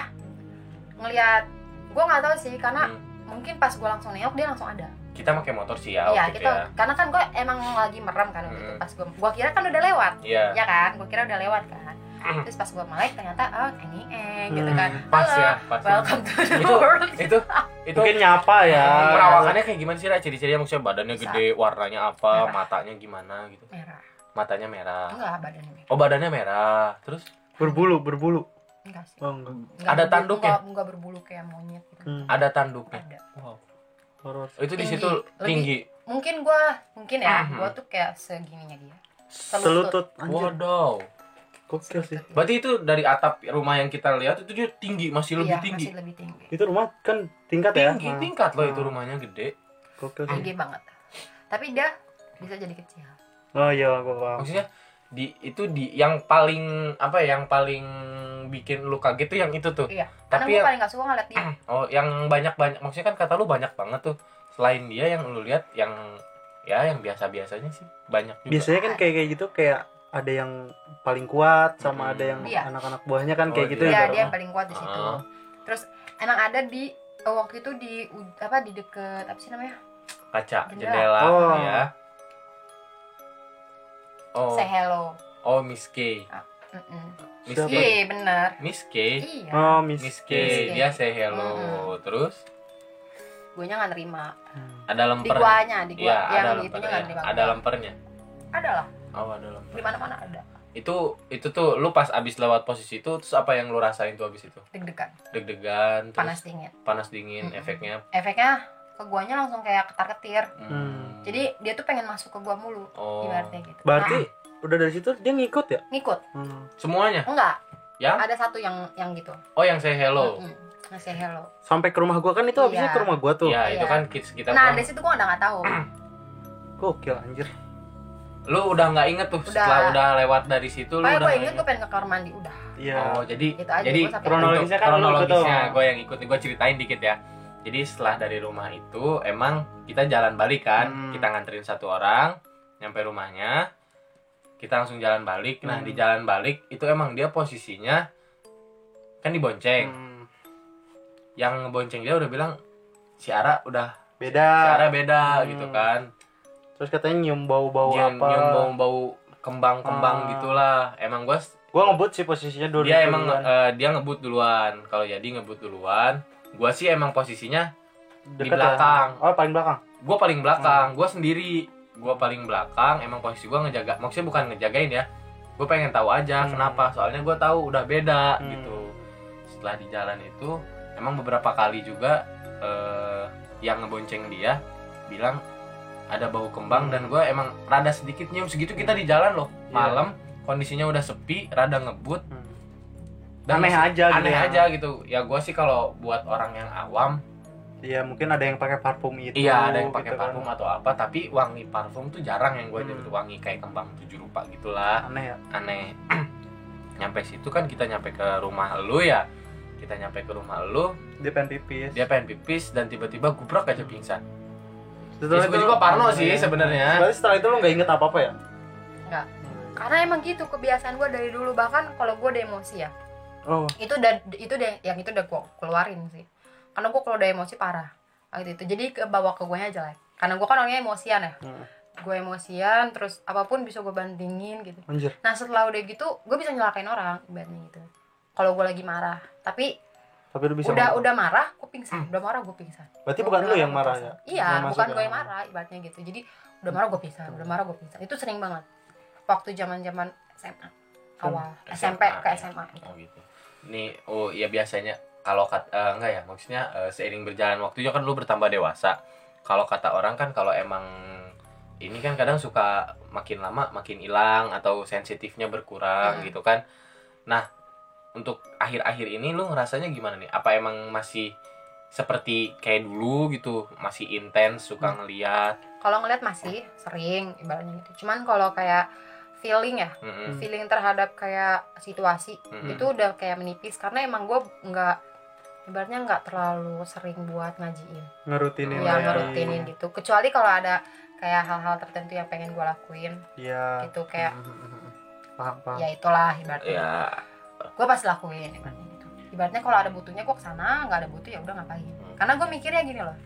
ngelihat gue nggak tahu sih karena Hmm. mungkin pas gue langsung nengok dia langsung ada. Kita pakai motor sih ya iya waktu itu kita ya. karena kan gue emang lagi merem kan waktu itu Hmm. pas gue gue kira kan udah lewat. Iya. Ya kan? Gue kira udah lewat kan. Hmm. terus pas gue melek ternyata oh eng gitu Hmm, kan. Pas Halo, ya pas welcome to the Itu- world. itu itu mungkin nyapa ya. perawakannya kayak gimana sih Ra? ciri-cirinya maksudnya badannya Bisa. gede warnanya apa Merah. matanya gimana gitu. Merah. Matanya merah. Enggak badannya merah. Oh badannya merah. Terus berbulu berbulu. Enggak sih. Oh enggak. Enggak Ada berbulu- tanduk ya? enggak, enggak berbulu kayak monyet gitu. Hmm. ada tanduknya? Ada. Wow. Horor Oh, itu di Tinggi. situ Lebih- tinggi. mungkin gue mungkin ya Mhm. gue tuh kayak segininya dia. Selutut. Anjir. Waduh. gokil sih. Berarti itu dari atap rumah yang kita lihat itu dia tinggi, masih lebih Iya, tinggi. masih lebih tinggi. Itu rumah kan tingkat ya? Tinggi, Nah, tingkat loh itu Hmm. rumahnya gede. gokil sih. Tinggi banget. Tapi dia bisa jadi kecil. Oh iya gua paham. Maksudnya di itu di yang paling apa ya, yang paling bikin lu kaget tuh yang itu tuh. iya karena Tapi gue yang- paling gak suka ngeliat dia Oh, yang banyak-banyak maksudnya kan kata lu banyak banget tuh. Selain dia yang lu lihat yang ya yang biasa-biasanya sih banyak juga. biasanya kan kayak kayak gitu kayak ada yang paling kuat sama Hmm. ada yang Iya. anak-anak buahnya kan Oh, kayak gitu iya. Iya, ya dia yang paling kuat di situ. Ah. Terus emang ada di oh, waktu itu di apa di deket apa sih namanya? kaca Jendela. jendela Oh. ya. Oh, Say hello. oh Miss K. Mm-mm. Miss? K. Bener. Miss K. Iya. oh miss, Miss K. Dia say hello. Mm-mm. Terus Gue nya nggak nerima. Hmm. ada Di lemper. guanya, di gua. Iya, yang ada di itunya lempernya. nggak nerima. Ada lempernya. Ada lah. Oh, ada lemper. Di mana-mana ada. Itu itu tuh lu pas abis lewat posisi itu terus apa yang lu rasain tuh abis itu? Deg-degan, Deg-degan, terus panas dingin. panas dingin, Mm-mm. efeknya. Efeknya ke guanya langsung kayak ketar-ketir. Hmm. Jadi dia tuh pengen masuk ke gua mulu. oh. Ibaratnya gitu. berarti Nah, udah dari situ dia ngikut ya ngikut. hmm. semuanya? Enggak, Yang? ada satu yang yang gitu. Oh, yang say hello. Mm-mm. Ngasih hello. sampai ke rumah gua kan itu habisnya Iya. ke rumah gua tuh Iya, itu Iya. kan kita kita Nah, dari situ gua udah nggak tahu. gokil anjir Lu udah nggak inget tuh Udah. setelah udah lewat dari situ lu Pokoknya udah gue inget gue pengen ke kamar mandi udah. iya Oh, jadi Itu aja jadi gua kronologisnya kan lu kronologisnya gitu. gue yang ikut gue ceritain dikit ya. Jadi setelah dari rumah itu emang kita jalan balik kan. Hmm. kita nganterin satu orang nyampe rumahnya. Kita langsung jalan balik. Nah Hmm. di jalan balik itu emang dia posisinya kan dibonceng Hmm, yang ngebonceng dia udah bilang si Ara udah si beda Ara beda Hmm. gitu kan. Terus katanya nyium bau-bau nyium, apa? nyium bau-bau kembang-kembang Ah. gitulah. Emang gue gua ngebut sih posisinya dulu dia emang eh, dia ngebut duluan. Kalau jadi ngebut duluan gua sih emang posisinya di belakang. oh paling belakang? Gue paling belakang. Gue sendiri. Gue paling belakang. Emang posisi gue ngejaga maksudnya bukan ngejagain ya. Gue pengen tahu aja Hmm. kenapa. Soalnya gue tahu udah beda Hmm. gitu. Setelah di jalan itu emang beberapa kali juga eh, yang ngebonceng dia bilang ada bau kembang Hmm. dan gue emang rada sedikit nyium. Segitu kita di jalan loh. Iya. malam kondisinya udah sepi rada ngebut. Hmm. Dan Aneh aja gitu aneh ya. aja gitu ya gue sih kalau buat orang yang awam Iya mungkin ada yang pakai parfum itu Iya, ada yang pakai gitu kan. parfum atau apa, tapi wangi parfum tuh jarang yang gue Hmm. wangi kayak kembang tujuh rupa gitulah. aneh ya Aneh. nyampe situ kan kita nyampe ke rumah lu ya. Kita nyampe ke rumah lu, dia pengen pipis dia pengen pipis dan tiba-tiba gubrak aja pingsan. Setelah Ya, gue juga parno sih sebenarnya. Setelah itu lu nggak inget apa apa ya Nggak. karena emang gitu kebiasaan gue dari dulu bahkan kalau gue udah emosi ya oh. Itu udah itu deh yang itu udah gue keluarin sih. Karena gue kalau udah emosi parah gitu itu. Jadi ke bawa ke gue nya jelek karena gue kan orangnya emosian ya. Hmm. gue emosian terus apa pun bisa gue bandingin gitu. Anjir. Nah setelah udah gitu gue bisa nyelakain orang ibaratnya gitu. Kalau gue lagi marah. Tapi tapi lu bisa udah ngomong. udah marah gue pingsan. Udah marah gue pingsan. Berarti bukan lu yang marah pingsan. ya? iya Yang bukan gue ya. yang marah ibaratnya gitu. Jadi udah marah gue pingsan. Udah marah gue pingsan. Itu sering banget. Waktu zaman zaman SMA awal. SMP ke ya. SMA gitu. Oh gitu. Nih, oh ya biasanya kalau eh, enggak ya, maksudnya eh, seiring berjalan waktunya kan lu bertambah dewasa. Kalau kata orang kan kalau emang ini kan kadang suka makin lama makin hilang atau sensitifnya berkurang Hmm. gitu kan. Nah, untuk akhir-akhir ini lu ngerasanya gimana nih? Apa emang masih seperti kayak dulu gitu, masih intens suka Hmm. ngeliat? kalau ngeliat masih sering ibaratnya gitu cuman kalau kayak feeling ya Mm-mm. feeling terhadap kayak situasi Mm-mm. itu udah kayak menipis. Karena emang gue nggak ibaratnya nggak terlalu sering buat ngajiin. Ngerutinin ya ngerutinin gitu. Kecuali kalau ada kayak hal-hal tertentu yang pengen gue lakuin. Iya. Gitu kayak Hmm, paham paham. Ya itulah ibaratnya. Ya, gue pasti lakuin ibaratnya gitu. Ibaratnya kalau ada butuhnya gue ke sana nggak ada butuh ya udah ngapain. Karena gue mikirnya gini loh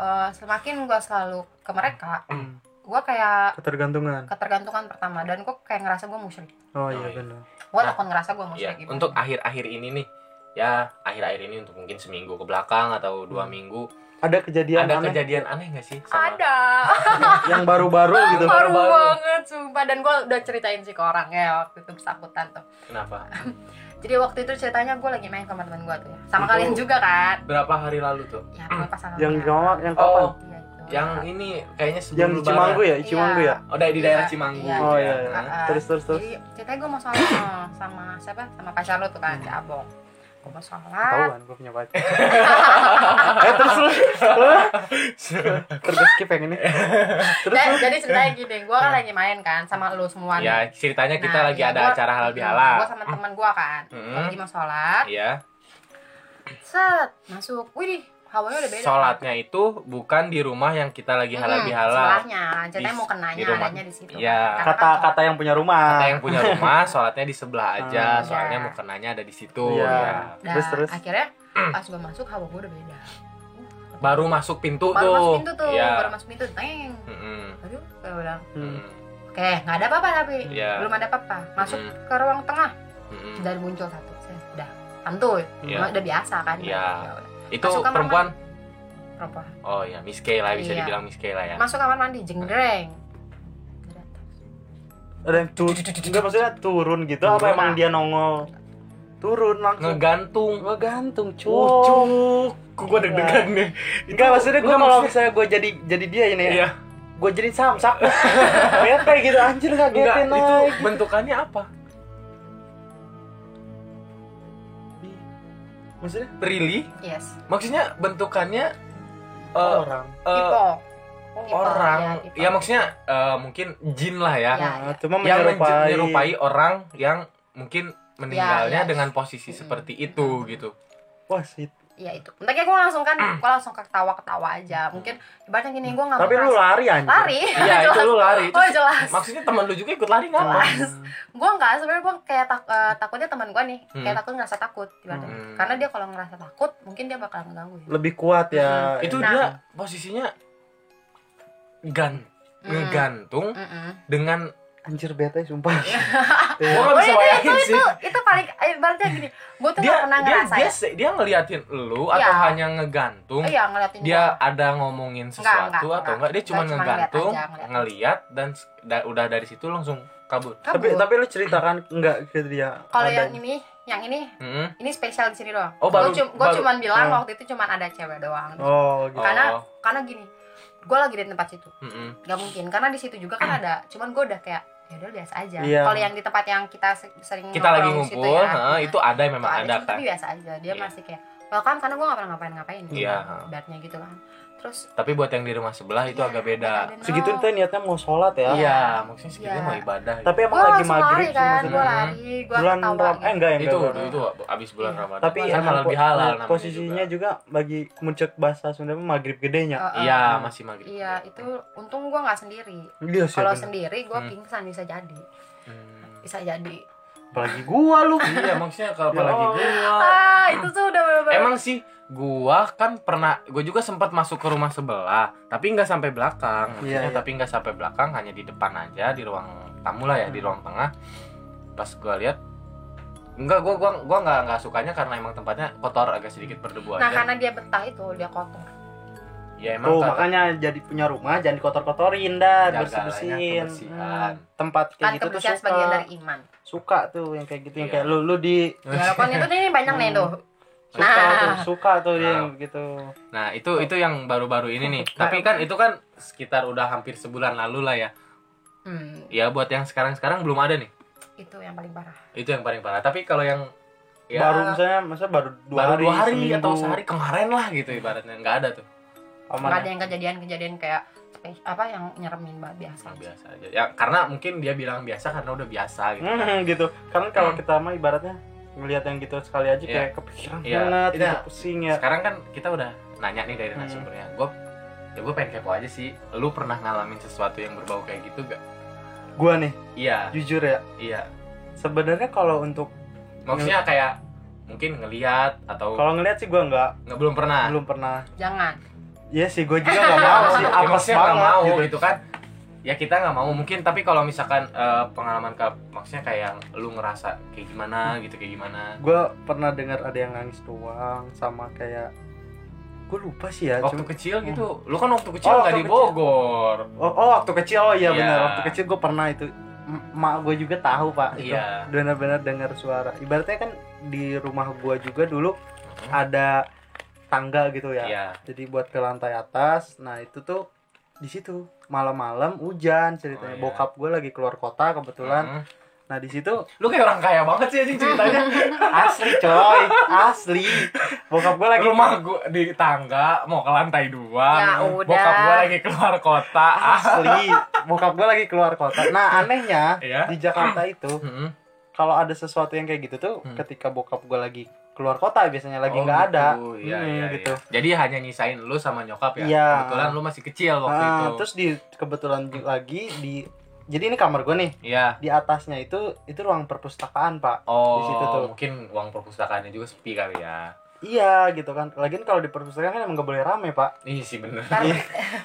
eh, semakin gue selalu ke mereka Hmm, gue kayak ketergantungan. ketergantungan pertama dan gue kayak ngerasa gue musyrik. Oh Oh, iya benar gue Nah, takut ngerasa gue ya musyrik gitu untuk akhir-akhir ini nih, ya akhir-akhir ini untuk mungkin seminggu ke belakang atau dua Hmm. minggu. Ada kejadian ada aneh? kejadian aneh gak sih sama ada. Yang baru-baru gitu? baru Baru-baru. banget sumpah. Dan gue udah ceritain sih ke orangnya waktu itu bersangkutan tuh. Kenapa? Jadi waktu itu ceritanya gue lagi main sama teman gue tuh. Ya sama Itu- kalian juga kan? berapa hari lalu tuh? Ya yang ya. kawan yang kapan oh Iya, itu. Yang ini kayaknya sebelum yang di Cimanggu ya? Cimanggu ya? Oh dari di daerah Iya, Cimanggu. iya. oh ya. iya, iya. Ah, ah. terus terus terus. Jadi ceritanya gue mau sholat sama, sama siapa? Sama pacar lo tuh kan si abong. Gue mau sholat. Ketahuan gue punya pacar. Eh terus terus. Terus skip yang ini. Terus Dan- jadi ceritanya gini gue kan lagi main kan sama lo semua ya ceritanya kita Nah, lagi iya, ada gua- acara halal bihalal. gue sama teman gue kan. Mm-mm. lagi mau sholat. Iya. Set masuk. Wih hawanya udah beda sholatnya itu bukan di rumah yang kita lagi halal Hmm, bihalal sebelahnya ceritanya Di- mau kenanya di rumah. adanya di situ Iya. Karena kata kan kata yang punya rumah Kata yang punya rumah sholatnya di sebelah aja Hmm. soalnya Iya. mukenanya ada di situ Iya. ya. Nah, Terus, terus? akhirnya pas gue masuk hawa gue udah beda baru masuk pintu baru tuh masuk pintu tuh Iya. baru masuk pintu teng aduh gue bilang Hmm. Oke nggak ada apa-apa tapi Iya. belum ada apa-apa masuk Mm. ke ruang tengah Mm-mm. dan muncul satu saya udah santuy Iya. udah biasa kan Iya. Ya. Itu Masuk kamar perempuan? perempuan. Oh ya Miss Kay lah bisa Iya. dibilang Miss Kay lah ya. Masuk kamar mandi jenggreng. Ada yang turun enggak maksudnya turun gitu apa emang dia nongol? Turun langsung. Ngegantung. Ngegantung Oh, cuk. Gua deg-degan nih. enggak maksudnya gue kalau misalnya gue jadi jadi dia ini ya Iya. gue jadi samsak bete gitu anjir Enggak, ngagetin itu bentukannya apa? Maksudnya Really? yes Maksudnya bentukannya eh, orang eh, Ipo. Ipo, orang ya, ya maksudnya eh, mungkin jin lah ya. Ya. Nah, cuma Yang menyerupai menyerupai orang yang mungkin meninggalnya Ya, ya. dengan posisi Mm-mm. seperti itu gitu. wah sih ya itu Bentar gue langsung kan gue langsung ketawa ketawa aja mungkin ibaratnya gini gue nggak tapi lu lari anjir lari Iya itu lu lari. oh jelas maksudnya teman lu juga ikut lari nggak? Jelas. gue nggak sebenarnya gue kayak tak, eh, takutnya teman gue nih Hmm. kayak takut ngerasa takut ibaratnya Hmm. karena dia kalau ngerasa takut mungkin dia bakal ngegangguin lebih kuat ya Itu Nah. dia posisinya gan Mm. ngegantung dengan anjir bete sumpah Iya. nggak bisa Oh, itu, bayangin itu, sih. itu, itu paling eh, ibaratnya gini gue tuh Dia gak pernah dia ngerasa dia, ya dia ngeliatin lu atau Iya. hanya ngegantung? iya ngeliatin Dia gua. ada ngomongin Enggak, sesuatu enggak, atau enggak. enggak? Dia cuma Enggak, cuma ngeliat ngegantung, aja, ngeliat. ngeliat dan da- udah dari situ langsung kabur. tapi Kabur. tapi lu ceritakan enggak ke dia kalau yang ini yang ini Mm-mm. ini spesial di sini doang Oh, gue baru- cuman bilang Oh. waktu itu cuman ada cewek doang oh gitu Karena- Oh. karena gini gue lagi di tempat situ Mm-mm. nggak mungkin karena di situ juga kan ada cuman gue udah kayak ya udah biasa aja Iya. kalau yang di tempat yang kita se- sering Kita lagi di situ ngumpul, ya, ha, nah, itu ada memang itu ada cuma kan. tapi biasa aja dia Iya. masih kayak welcome karena gue gak pernah ngapain-ngapain Iya. ibaratnya gitu kan terus Tapi buat yang di rumah sebelah itu ya, agak beda. Segitu tuh niatnya mau sholat ya Iya, maksudnya segitu Iya. mau ibadah. gitu. tapi emang gue lagi maghrib lari sih kan maksudnya. gue lari gue bulan ketawa Ram eh gitu. enggak enggak itu enggak. itu abis bulan Iya. Ramadan. tapi Kan emang halal bihalal namanya posisinya juga. juga, bagi muncul bahasa Sunda mah maghrib gedenya Uh, uh, Iya, uh. masih maghrib. iya itu untung gue nggak sendiri sih kalau sendiri gue Hmm. pingsan bisa jadi Hmm. bisa jadi apalagi gua lu iya, maksudnya kalau Ya apalagi gua. ah itu tuh udah bener-bener Emang sih gua kan pernah gua juga sempat masuk ke rumah sebelah, tapi nggak sampai belakang. Maksudnya Iya, iya. tapi nggak sampai belakang, hanya di depan aja di ruang tamu lah ya, di ruang tengah. Pas gua lihat Enggak, gua gua gua nggak nggak sukanya karena emang tempatnya kotor agak sedikit berdebu nah aja. karena dia betah itu dia kotor Ya emang Tuh kan- makanya jadi punya rumah jangan dikotor-kotorin dah, Jaga bersih bersihin. kebersihan. tempat kayak kan gitu tuh kebersihan suka. sebagian dari iman Suka tuh yang kayak gitu yang Iya. kayak lu lu di kan itu nih banyak nih tuh suka Nah. tuh, suka tuh dia Nah. yang gitu. Nah, itu itu yang baru-baru ini nih. Tapi kan itu kan sekitar udah hampir sebulan lalu lah ya. hmm, Ya buat yang sekarang-sekarang belum ada nih. itu yang paling parah Itu yang paling parah. Tapi kalau yang ya baru misalnya masa baru dua baru hari, dua hari seminggu. atau sehari kemarin lah gitu ibaratnya nggak ada tuh Aman nggak ada yang kejadian-kejadian kayak spes- apa yang nyeremin banget biasa Nah, biasa aja ya karena mungkin dia bilang biasa karena udah biasa gitu kan. Hmm, gitu. Karena kalau kita mah ibaratnya ngelihat yang gitu sekali aja Iya. kayak kepikiran Iya. banget, Iya. gitu, pusing ya. sekarang kan kita udah nanya nih dari Hmm. narasumbernya gue ya gue pengen kepo aja sih lu pernah ngalamin sesuatu yang berbau kayak gitu gak Gua nih, iya jujur ya, iya sebenarnya kalau untuk maksudnya kayak mungkin ngelihat atau kalau ngelihat sih gua nggak nggak belum pernah belum pernah. jangan Iya sih, gue juga nggak mau sih. maksudnya nggak banget mau gitu. gitu. kan ya kita nggak mau mungkin tapi kalau misalkan eh, pengalaman ke maksudnya kayak yang lu ngerasa kayak gimana gitu kayak gimana Gue pernah dengar ada yang nangis doang sama kayak gue lupa sih ya. waktu cuma- kecil gitu lu kan waktu kecil Oh, nggak waktu di. Bogor Oh, oh waktu kecil oh iya Iya. benar waktu kecil gue pernah itu mak gue juga tahu pak itu Iya. benar-benar dengar suara ibaratnya kan di rumah gue juga dulu Mhm. ada tangga gitu ya. Iya. Jadi buat ke lantai atas. Nah itu tuh di situ. Malam-malam hujan ceritanya. Oh, iya. bokap gue lagi keluar kota kebetulan. Mhm. nah di situ lu kayak orang kaya banget sih anjing ceritanya. Asli coy. Asli. Bokap gue lagi rumah gua di tangga mau ke lantai dua. Ya udah. bokap gua lagi keluar kota. Asli. Bokap gue lagi keluar kota. Nah anehnya Iya. di Jakarta itu Mhm. kalau ada sesuatu yang kayak gitu tuh Hmm. ketika bokap gue lagi keluar kota biasanya lagi Oh, nggak ada gitu. Iya, Hmm, iya, gitu iya. Jadi hanya nyisain lu sama nyokap ya. Iya. Kebetulan lu masih kecil waktu Ah, itu. terus di kebetulan lagi di jadi ini kamar gue nih Iya. di atasnya itu itu ruang perpustakaan pak Oh, Di situ tuh. mungkin uang perpustakaannya juga sepi kali ya. iya gitu kan lagian kalau di perpustakaan kan emang gak boleh rame pak Iya sih bener.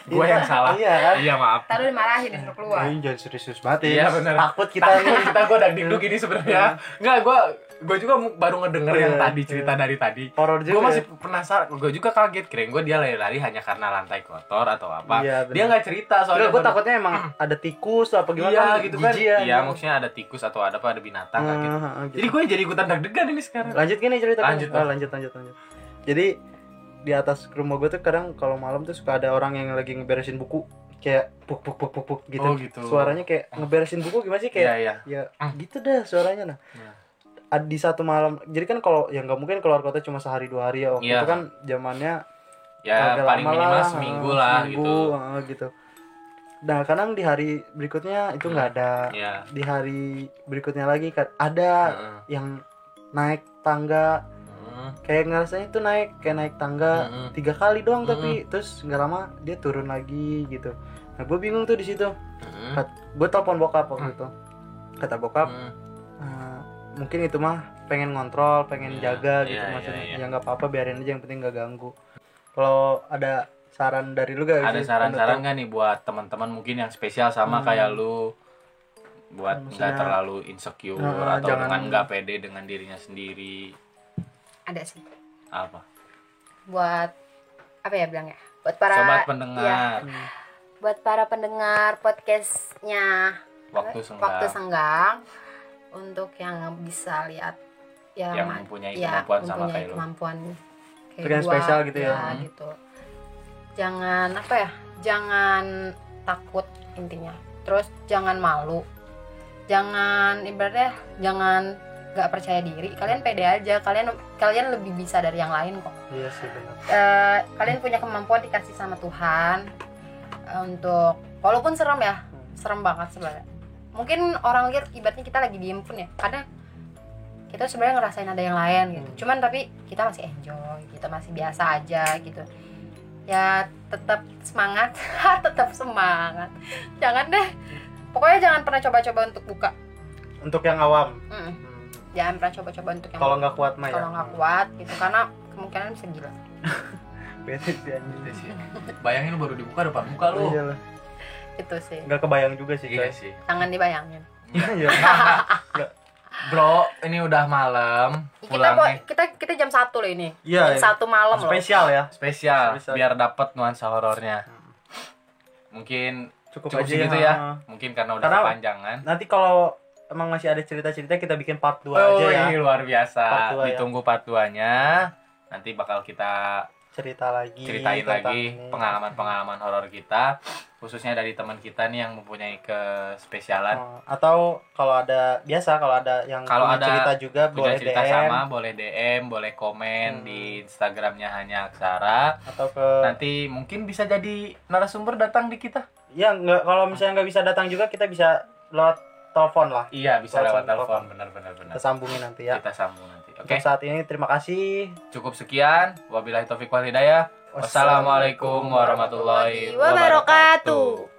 Gua yang salah. iya kan iya maaf. ntar lu dimarahin disuruh keluar Ini jangan serius banget Iya, ya bener. takut kita nih kita gue dagdikduk ini sebenarnya. Enggak, gua gue juga baru ngedenger yang Iya, tadi iya. cerita dari tadi. horor Gue juga masih ya. penasaran, gue juga kaget kirain gue dia lari-lari hanya karena lantai kotor atau apa. Iya, dia nggak cerita soalnya. Gue takutnya emang ada tikus atau apa gimana iya kan, gitu kan. ya. Iya, maksudnya ada tikus atau ada apa ada binatang kan gitu. Jadi gue jadi ikutan deg-degan ini sekarang. lanjut gini cerita Lanjut, oh, lanjut lanjut lanjut jadi di atas rumah gue tuh kadang kalau malam tuh suka ada orang yang lagi ngeberesin buku kayak puk puk puk puk puk gitu. Oh, gitu. suaranya kayak ngeberesin buku gimana sih Iya, kayak iya. ya Ah. gitu dah suaranya nah Nah. Di satu malam jadi kan kalau yang nggak mungkin keluar kota cuma sehari dua hari ya waktu Iya. itu kan zamannya Ya agak paling lama minimal lah, seminggu ah, lah seminggu, gitu. ah, gitu nah kadang di hari berikutnya itu nggak ada Iya. di hari berikutnya lagi kan ada Heeh. yang naik tangga Heeh. kayak ngerasanya tuh naik kayak naik tangga Mm-mm. tiga kali doang tapi terus nggak lama dia turun lagi gitu nah gue bingung tuh di situ Mm. gue telepon bokap waktu itu kata bokap Mm. "Eh, mungkin itu mah pengen ngontrol pengen Iya, jaga gitu iya, iya, maksudnya. iya. ya nggak apa-apa biarin aja yang penting nggak ganggu. Kalau ada saran dari lu gak ada saran-saran nggak nih buat teman-teman mungkin yang spesial sama Hmm. kayak lu? Buat nggak terlalu insecure Nah, atau jangan- dengan nggak pede dengan dirinya sendiri? Ada sih. Apa? Buat apa ya bilang ya buat para sobat ya, pendengar. Hmm. buat para pendengar podcastnya waktu senggang. Waktu senggang untuk yang bisa lihat yang, yang mempunyai ya, kemampuan sama mempunyai kayak lu. kemampuan kayak gua, spesial gitu ya. ya, gitu. Jangan apa ya jangan takut intinya. Terus jangan malu. Jangan ibaratnya jangan nggak percaya diri. Kalian pede aja. Kalian kalian lebih bisa dari yang lain kok. Iya sih benar. Eh, kalian punya kemampuan dikasih sama Tuhan untuk walaupun serem ya serem banget sebenarnya mungkin orang lihat ibaratnya kita lagi diem pun ya karena kita sebenarnya ngerasain ada yang lain gitu. Hmm. cuman tapi kita masih enjoy kita masih biasa aja gitu. Ya tetap semangat tetap semangat. Jangan deh. Pokoknya jangan pernah coba-coba untuk buka. Untuk yang awam? Mm, Hmm. jangan pernah coba-coba untuk yang kalau nggak kuat mah ya. Kalau nggak kuat gitu karena kemungkinan bisa gila. Bete sih anjing. Sih. bayangin lu baru dibuka depan muka lu. Oh, iyalah. Itu sih. Nggak kebayang juga sih iya guys sih. Jangan dibayangin. Iya. bro ini udah malam. Kita nih. kita kita jam satu loh ini. Iya, jam iya. satu malam loh. Spesial ya. Spesial Spesial. biar dapat nuansa horornya. Mungkin cukup, cukup aja segitu ya. ya. Mungkin karena udah Karena- kepanjangan. nanti kalau emang masih ada cerita-cerita kita bikin part 2 oh aja ya. ini luar biasa. Part dua ya. ditunggu part 2 nya nanti bakal kita cerita lagi ceritain tentang lagi pengalaman-pengalaman horor kita khususnya dari teman kita nih yang mempunyai kespesialan. Oh, atau kalau ada biasa kalau ada yang Kalau ada cerita juga boleh cerita DM sama boleh DM boleh komen Hmm. di Instagramnya hanya Aksara. Atau ke nanti mungkin bisa jadi narasumber datang di kita. Ya nggak kalau misalnya nggak bisa datang juga kita bisa lewat telepon lah. Iya bisa Lewat telepon. telepon. Benar-benar benar kita sambungin nanti ya. Kita sambung nanti oke. Untuk saat ini terima kasih. Cukup sekian. Wabillahi taufiq wal hidayah. Wassalamualaikum warahmatullahi wabarakatuh